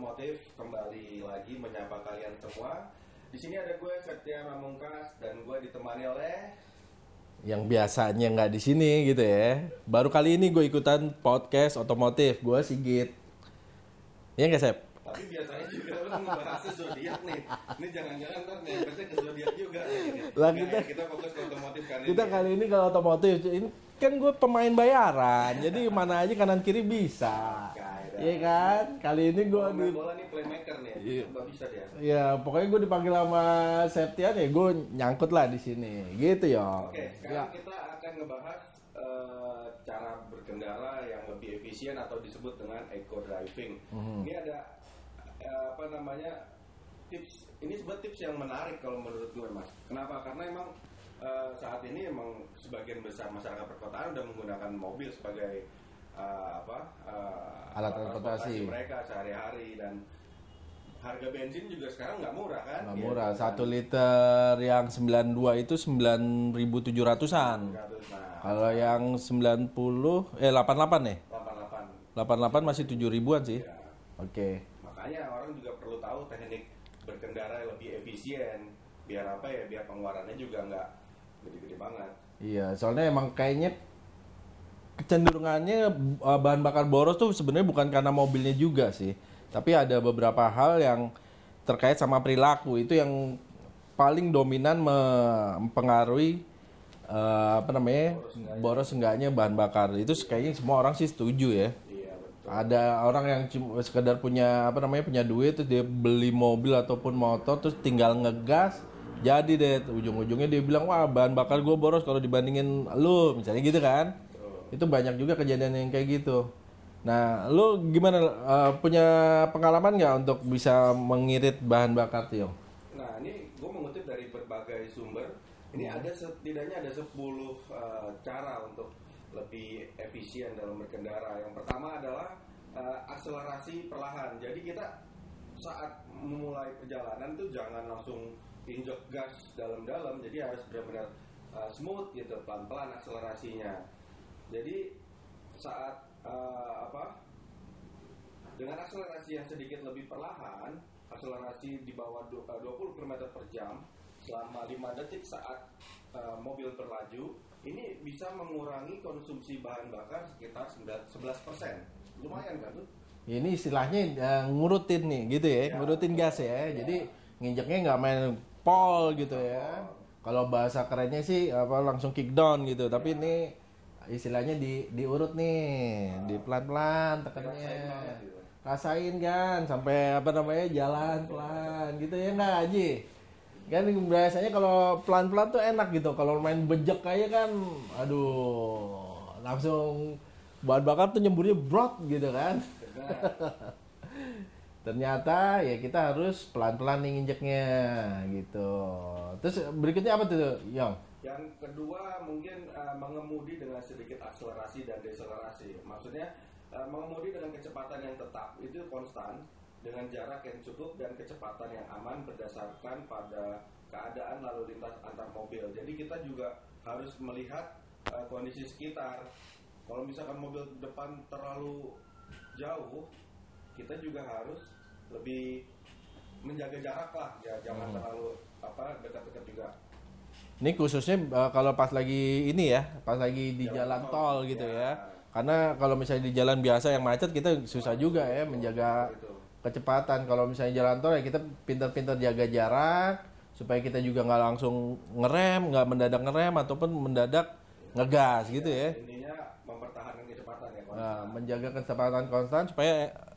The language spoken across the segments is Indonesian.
Otomotif kembali lagi menyapa kalian semua. Di sini ada gue Setia Mamungkas dan gue ditemani oleh yang biasanya nggak di sini gitu ya. Baru kali ini gue ikutan podcast otomotif, gue Sigit. Iya nggak Sep? tapi biasanya juga lu ngebahas zodiak nih. Ini jangan-jangan ntar nyampe ke zodiak juga. Lah, kita- kita fokus ke otomotif kali Kita ini. kali ini kalau otomotif, ini kan gue pemain bayaran, jadi mana aja kanan kiri bisa. Iya kan? Kali ini gue di bola nih playmaker nih. Iya. Nggak bisa dia. Ya pokoknya gue dipanggil sama Septian ya gue nyangkut lah di sini gitu ya. Oke, sekarang kita akan ngebahas eh, cara berkendara yang lebih efisien atau disebut dengan eco driving. Mhm. Ini ada eh, apa namanya tips. Ini sebuah tips yang menarik kalau menurut gue, Mas. Kenapa? Karena emang eh, saat ini emang sebagian besar masyarakat perkotaan udah menggunakan mobil sebagai eh, apa eh, Alat transportasi. mereka sehari-hari dan harga bensin juga sekarang nggak murah kan? Nggak Iya, murah, kan? satu liter yang 92 itu 9.700an. Nah, Kalau yang 90 eh 88 nih. 88 88 masih 7 ribuan sih. Ya, Oke. makanya orang juga perlu tahu teknik berkendara yang lebih efisien biar apa ya biar pengeluarannya juga nggak gede-gede banget Iya, soalnya emang kayaknya kecenderungannya uh, bahan bakar boros tuh sebenarnya bukan karena mobilnya juga sih, tapi ada beberapa hal yang terkait sama perilaku. Itu yang paling dominan mempengaruhi uh, apa namanya boros enggaknya bahan bakar. Itu kayaknya semua orang sih setuju ya. Ada orang yang sekedar punya apa namanya punya duit terus dia beli mobil ataupun motor terus tinggal ngegas jadi deh. Ujung-ujungnya dia bilang wah bahan bakar gue boros kalau dibandingin lu misalnya gitu kan itu banyak juga kejadian yang kayak gitu. Nah lu gimana eh, punya pengalaman nggak untuk bisa mengirit bahan bakar Tio? nah ini gue mengutip dari berbagai sumber. Ini ada setidaknya ada 10 eh, cara untuk lebih efisien dalam berkendara. Yang pertama adalah eh, akselerasi perlahan. Jadi kita saat memulai perjalanan tuh jangan langsung injek gas dalam-dalam. Jadi harus benar-benar uh, smooth gitu pelan-pelan akselerasinya jadi saat uh, apa dengan akselerasi yang sedikit lebih perlahan akselerasi di bawah du- uh, 20 km per jam selama 5 detik saat uh, mobil berlaju ini bisa mengurangi konsumsi bahan bakar sekitar 11% lumayan kan tuh ini istilahnya eh, ngurutin nih gitu ya, Ya. ngurutin gas ya. Jadi nginjeknya nggak main pol gitu ya. Kalau bahasa kerennya sih apa langsung kick down gitu. Tapi ini istilahnya di diurut nih, di pelan-pelan tekannya. Dirasain banget gitu. Rasain kan sampai apa namanya jalan pelan gitu ya nggak Haji? Kan biasanya kalau pelan-pelan tuh enak gitu. Kalau main bejek kayak kan aduh langsung bahan bakar tuh nyemburnya brot gitu kan. Ternyata ya kita harus pelan-pelan nih nginjeknya gitu. Terus berikutnya apa tuh, Yong? Yang kedua mungkin uh, mengemudi dengan sedikit akselerasi dan deselerasi. Maksudnya uh, mengemudi dengan kecepatan yang tetap itu konstan dengan jarak yang cukup dan kecepatan yang aman berdasarkan pada keadaan lalu lintas antar mobil. Jadi kita juga harus melihat uh, kondisi sekitar. Kalau misalkan mobil depan terlalu jauh, kita juga harus lebih menjaga jarak lah, ya jangan Hmm. terlalu apa dekat-dekat juga. Ini khususnya uh, kalau pas lagi ini ya, pas lagi di Jalan jalan tol. tol gitu Ya. ya. Karena kalau misalnya di jalan biasa yang macet kita susah juga ya menjaga Gitu. kecepatan. Kalau misalnya jalan tol ya kita pintar-pintar jaga jarak supaya kita juga nggak langsung ngerem, nggak mendadak ngerem ataupun mendadak ngegas gitu ya. Intinya mempertahankan kecepatan ya. konstan. Nah, menjaga kecepatan konstan supaya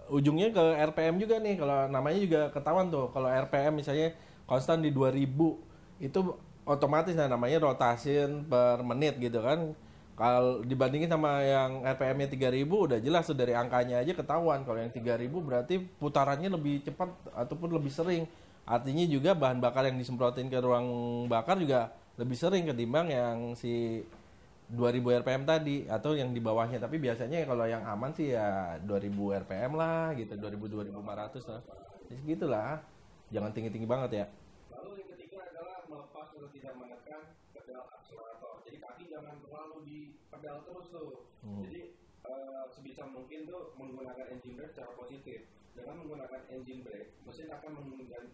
ujungnya ke RPM juga nih. Kalau namanya juga ketahuan tuh. Kalau RPM misalnya konstan di 2000 itu otomatis nah namanya rotation per menit gitu kan. Kalau dibandingin sama yang RPM-nya 3000 udah jelas tuh dari angkanya aja ketahuan. Kalau yang 3000 berarti putarannya lebih cepat ataupun lebih sering. Artinya juga bahan bakar yang disemprotin ke ruang bakar juga lebih sering ketimbang yang si 2000 RPM tadi atau yang di bawahnya tapi biasanya kalau yang aman sih ya 2000 RPM lah gitu 2000 2500 lah segitulah jangan tinggi-tinggi banget ya Lalu yang ketiga adalah melepas atau tidak menekan pedal akselerator. Jadi kaki jangan terlalu di pedal terus tuh. Hmm. Jadi eh, sebisa mungkin tuh menggunakan engine brake secara positif. dengan menggunakan engine brake, mesin akan menggunakan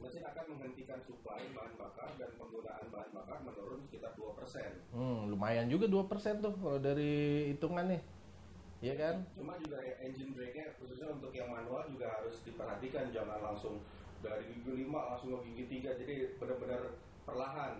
mesin akan menghentikan suplai bahan bakar dan penggunaan bahan bakar menurun sekitar 2%. Hmm, lumayan juga 2% tuh kalau dari hitungan nih. Iya kan? Cuma juga engine brake-nya khususnya untuk yang manual juga harus diperhatikan jangan langsung dari gigi 5 langsung ke gigi 3 jadi benar-benar perlahan.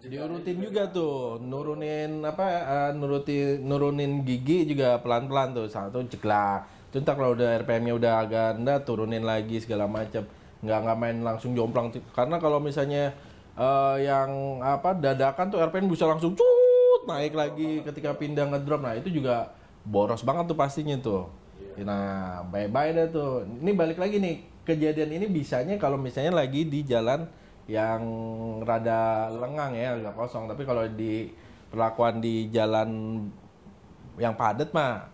Jedanya Diurutin juga tuh, nurunin apa eh, nurutin nurunin gigi juga pelan-pelan tuh. Satu ceklak. Ntar kalau udah RPM-nya udah agak rendah turunin lagi segala macam. Nggak nggak main langsung jomplang karena kalau misalnya eh, yang apa dadakan tuh RPM bisa langsung cut naik lagi ketika pindah ngedrop. Nah, itu juga boros banget tuh pastinya tuh. Nah, bye-bye dah tuh. Ini balik lagi nih. Kejadian ini bisanya kalau misalnya lagi di jalan yang rada lengang ya, agak kosong. Tapi kalau di perlakuan di jalan yang padat mah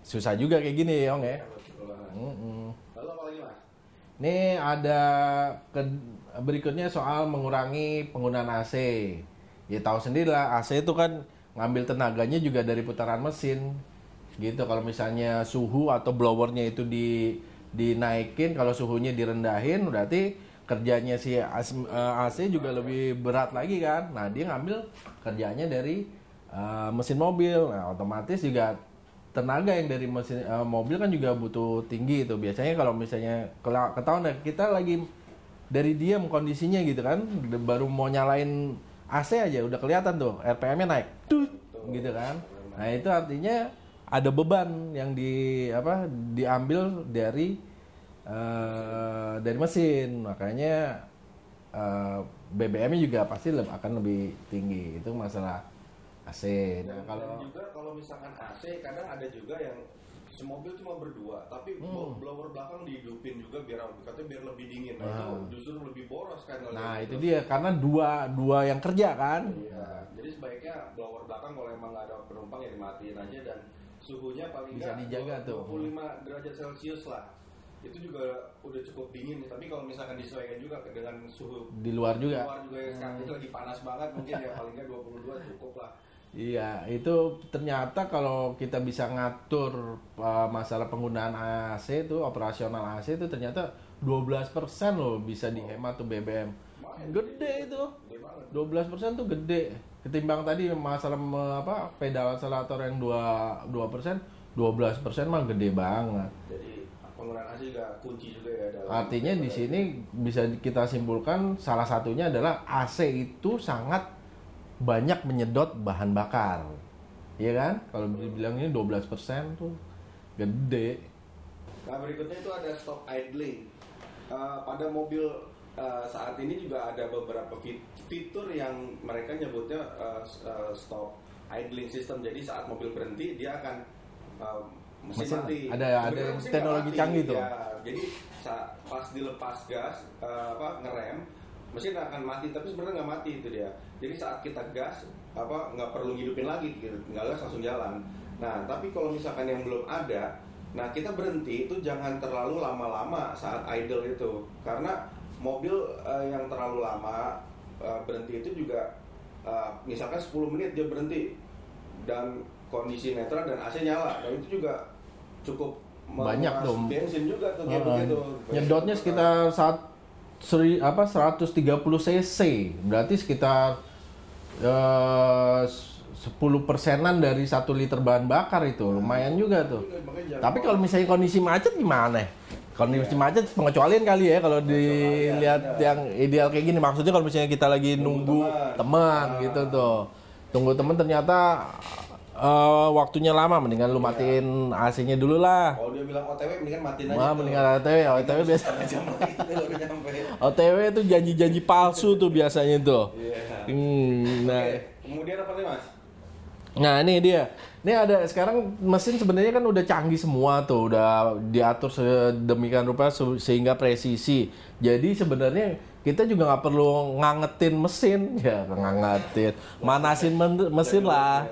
susah juga kayak gini, Ong ya. Mm-mm. Lalu apa lagi mas? Ini ada ke- berikutnya soal mengurangi penggunaan AC. Ya tahu sendiri lah, AC itu kan ngambil tenaganya juga dari putaran mesin. Gitu kalau misalnya suhu atau blowernya itu di dinaikin, kalau suhunya direndahin berarti kerjanya si AC, eh, juga lebih berat lagi kan. Nah, dia ngambil kerjanya dari eh, mesin mobil. Nah, otomatis juga tenaga yang dari mesin eh, mobil kan juga butuh tinggi itu biasanya kalau misalnya kalau ketahuan kita lagi dari diam kondisinya gitu kan baru mau nyalain AC aja udah kelihatan tuh RPM-nya naik Tut, gitu kan nah itu artinya ada beban yang di apa diambil dari eh, dari mesin makanya eh, BBM-nya juga pasti leb- akan lebih tinggi itu masalah AC nah Dan, kalau juga kalau misalkan AC kadang ada juga yang semobil cuma berdua tapi Hmm. blower belakang dihidupin juga biar katanya biar lebih dingin nah, Ah. itu justru lebih boros kan Nah kayak itu gitu. dia karena dua dua yang kerja kan. Iya, jadi sebaiknya blower belakang kalau emang nggak ada penumpang ya dimatiin aja dan suhunya paling Bisa dijaga tuh. 25 derajat celcius lah. Itu juga udah cukup dingin nih. Tapi kalau misalkan disesuaikan juga dengan suhu Di luar juga. luar juga yang sekarang itu lagi panas banget mungkin ya paling nggak 22 cukup lah. Iya itu ternyata kalau kita bisa ngatur uh, masalah penggunaan AC itu operasional AC itu ternyata 12% loh bisa dihemat tuh BBM. Gede itu. Gede banget. 12% tuh gede. Ketimbang tadi masalah me- apa pedal akselerator yang 2 2%, 12% mah gede banget. Jadi AC juga kunci juga ya dalam Artinya di sini bisa kita simpulkan salah satunya adalah AC itu sangat banyak menyedot bahan bakar. Iya kan? Kalau dibilang ini 12% tuh gede. Nah berikutnya itu ada stop idling. Eh, pada mobil eh, saat ini juga ada beberapa fit- fitur yang mereka nyebutnya s- eh, stop idling system. Jadi saat mobil berhenti dia akan eh, mesin, Mesin mati. ada- ada mesin teknologi mati, canggih tuh. ya. Jadi saat pas dilepas gas eh, apa ngerem mesin akan mati tapi sebenarnya nggak mati itu dia. Jadi saat kita gas apa nggak perlu ngidupin lagi gitu, nggak gas langsung jalan. Nah tapi kalau misalkan yang belum ada Nah kita berhenti itu jangan terlalu lama-lama saat idle itu karena mobil eh, yang terlalu lama eh, berhenti itu juga eh, misalkan 10 menit dia berhenti dan kondisi netral dan AC nyala, nah itu juga cukup Banyak tuh. bensin juga tuh kayak Uh, begitu. nyedotnya sekitar saat seri apa 130 cc. Berarti sekitar eh, 10 persenan dari satu liter bahan bakar itu lumayan juga tuh. Jangan Tapi kalau misalnya kondisi macet gimana? Kondisi macet pengecualian kali ya kalau dilihat yang ideal kayak gini. Maksudnya kalau misalnya kita lagi nunggu teman gitu tuh. Tunggu teman ternyata eh, waktunya lama mendingan lu matiin AC-nya dulu lah. kalau dia bilang OTW mendingan matiin aja. Wah, tuh. mendingan OTW, OTW biasa. OTW itu janji-janji palsu tuh biasanya tuh. Iya. Hmm, nah, Oke, kemudian apa nih mas? Nah ini dia. Ini ada sekarang mesin sebenarnya kan udah canggih semua tuh, udah diatur sedemikian rupa se- sehingga presisi. Jadi sebenarnya kita juga nggak perlu ngangetin mesin, ya ngangetin, manasin men- mesin lah.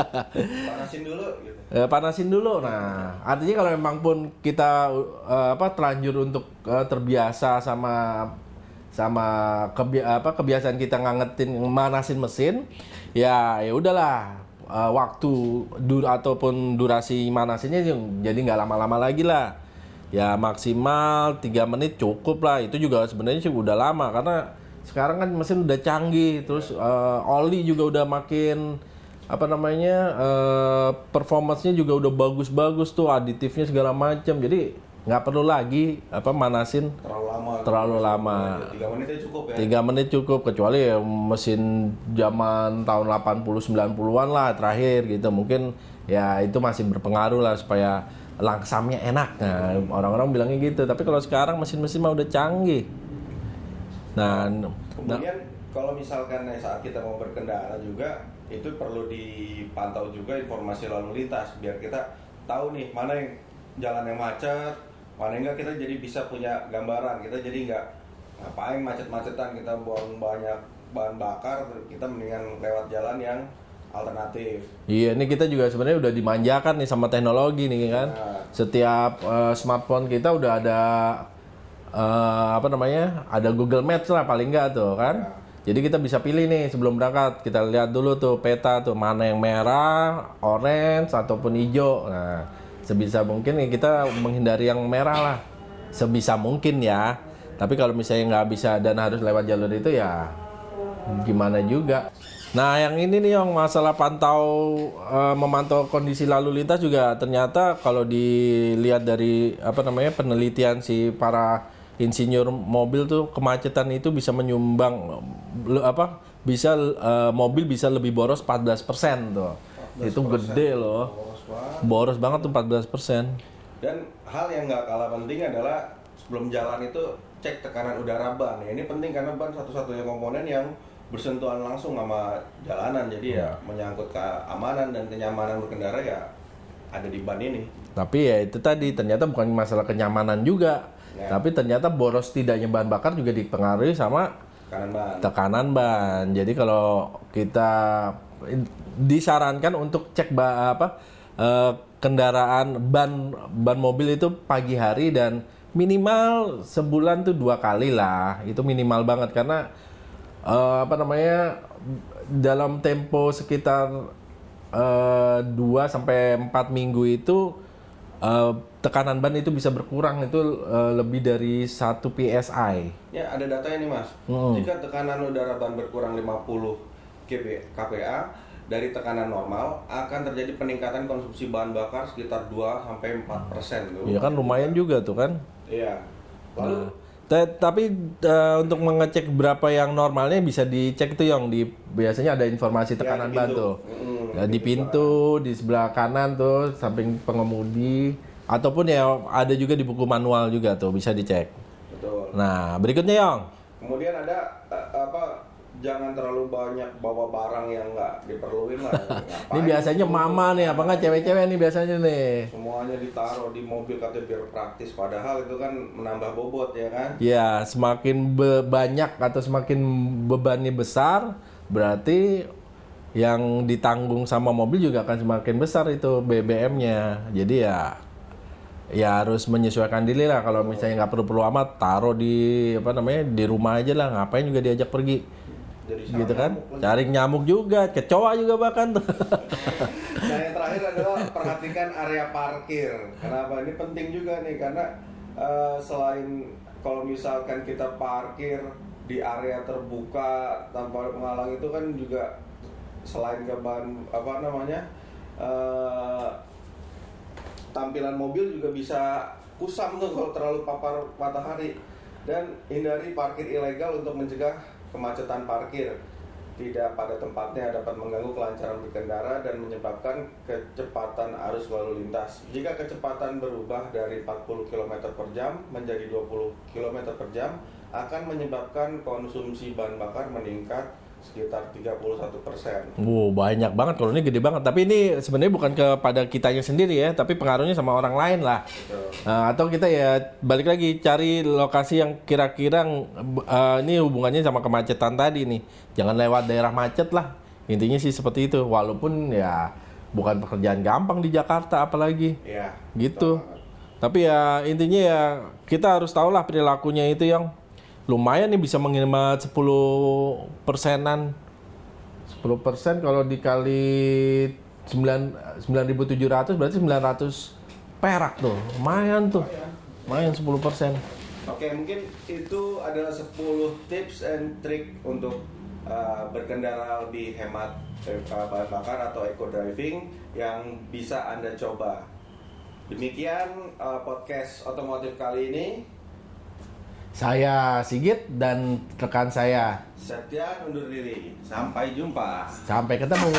Panasin dulu gitu. Eh, panasin dulu. Nah, artinya kalau memang pun kita eh, apa terlanjur untuk eh, terbiasa sama sama kebi- apa kebiasaan kita ngangetin manasin mesin, ya ya udahlah Eh, waktu dur ataupun durasi manasinnya yang- jadi nggak lama-lama lagi lah. ya maksimal tiga menit cukup lah. Itu juga sebenarnya sih udah lama karena sekarang kan mesin udah canggih terus eh, oli juga udah makin apa namanya eh, performance-nya juga udah bagus-bagus tuh aditifnya segala macam jadi nggak perlu lagi apa manasin terlalu lama. terlalu lama. Tiga menit aja cukup ya? Tiga menit cukup kecuali ya mesin zaman tahun 80 90-an lah terakhir gitu. Mungkin ya itu masih berpengaruh lah supaya langsamnya enak. Nah orang-orang bilangnya gitu. Tapi kalau sekarang mesin-mesin mah udah canggih. Nah nah, kemudian kalau misalkan saat kita mau berkendara juga itu perlu dipantau juga informasi lalu lintas biar kita tahu nih mana yang jalan yang macet mana enggak kita jadi bisa punya gambaran kita jadi nggak ngapain macet-macetan kita buang banyak bahan bakar kita mendingan lewat jalan yang alternatif Iya, ini kita juga sebenarnya udah dimanjakan nih sama teknologi nih kan. Nah. Setiap eh, smartphone kita udah ada eh, apa namanya? Ada Google Maps lah paling nggak tuh kan. Jadi kita bisa pilih nih sebelum berangkat. Kita lihat dulu tuh peta tuh mana yang merah, orange ataupun hijau. Nah, sebisa mungkin nih kita menghindari yang merah lah. Sebisa mungkin ya. Tapi kalau misalnya nggak bisa dan harus lewat jalur itu ya gimana juga. Nah, yang ini nih yang masalah pantau eh, memantau kondisi lalu lintas juga ternyata kalau dilihat dari apa namanya penelitian si para insinyur mobil tuh kemacetan itu bisa menyumbang apa bisa eh, mobil bisa lebih boros 14% tuh. Itu gede loh. Boros banget. Boros banget tuh 14%. Dan hal yang nggak kalah penting adalah sebelum jalan itu cek tekanan udara ban. Ya, ini penting karena ban satu-satunya komponen yang bersentuhan langsung sama jalanan. Jadi ya menyangkut keamanan dan kenyamanan berkendara ya ada di ban ini. Tapi ya itu tadi ternyata bukan masalah kenyamanan juga. Ya. Tapi ternyata boros tidaknya bahan bakar juga dipengaruhi sama Kanan ban. tekanan ban. Jadi kalau kita disarankan untuk cek ba- apa eh, kendaraan ban ban mobil itu pagi hari dan minimal sebulan tuh dua kali lah. Itu minimal banget karena eh, apa namanya dalam tempo sekitar eh, 2 sampai 4 minggu itu eh, tekanan ban itu bisa berkurang itu eh, lebih dari 1 PSI. Ya ada data ini mas. Hmm. Jika tekanan udara ban berkurang 50 kb kPa dari tekanan normal akan terjadi peningkatan konsumsi bahan bakar sekitar 2 sampai 4 persen. Iya kan lumayan juga tuh kan. Iya. Lalu Ta- tapi eh, untuk mengecek berapa yang normalnya bisa dicek tuh yang di biasanya ada informasi tekanan di ban tuh. Mm, Ya, di pintu, di sebelah kanan tuh samping pengemudi ataupun ya ada juga di buku manual juga tuh bisa dicek. betul. Nah, berikutnya Yong. Kemudian ada eh, apa? Jangan terlalu banyak bawa barang yang nggak diperluin lah. Ini biasanya mama nih, apa nggak cewek-cewek nih biasanya nih. Semuanya ditaruh di mobil katanya biar praktis. Padahal itu kan menambah bobot ya kan. Ya, semakin be- banyak atau semakin bebannya besar, berarti yang ditanggung sama mobil juga akan semakin besar itu BBM-nya. Jadi ya ya harus menyesuaikan diri lah kalau misalnya nggak perlu-perlu amat taruh di apa namanya di rumah aja lah ngapain juga diajak pergi Jadi gitu kan? nyamuk cari nyamuk juga kecoa juga bahkan tuh. Nah yang terakhir adalah perhatikan area parkir. Kenapa? Ini penting juga nih karena eh, selain kalau misalkan kita parkir di area terbuka tanpa penghalang itu kan juga selain ke bahan apa namanya eh, tampilan mobil juga bisa kusam tuh kalau terlalu papar matahari. Dan hindari parkir ilegal untuk mencegah kemacetan parkir tidak pada tempatnya dapat mengganggu kelancaran berkendara dan menyebabkan kecepatan arus lalu lintas. Jika kecepatan berubah dari 40 km per jam menjadi 20 km per jam akan menyebabkan konsumsi bahan bakar meningkat sekitar 31 persen. Wow, banyak banget kalau ini gede banget. Tapi ini sebenarnya bukan kepada kitanya sendiri ya, tapi pengaruhnya sama orang lain lah. Nah, atau kita ya balik lagi cari lokasi yang kira-kira eh, ini hubungannya sama kemacetan tadi nih. Jangan lewat daerah macet lah. Intinya sih seperti itu. Walaupun ya bukan pekerjaan gampang di Jakarta apalagi Ya, gitu. Tapi ya intinya ya kita harus tahu lah perilakunya itu yang lumayan nih bisa menghemat 10 persenan 10 persen kalau dikali 9 9.700 berarti 900 perak tuh lumayan tuh Lumayan 10%. Oke, mungkin itu adalah 10 tips and trick untuk uh, berkendara lebih hemat eh, bahan bakar atau eco driving yang bisa Anda coba. Demikian uh, podcast otomotif kali ini. Saya Sigit dan rekan saya. Setia undur diri. Sampai jumpa. Sampai ketemu.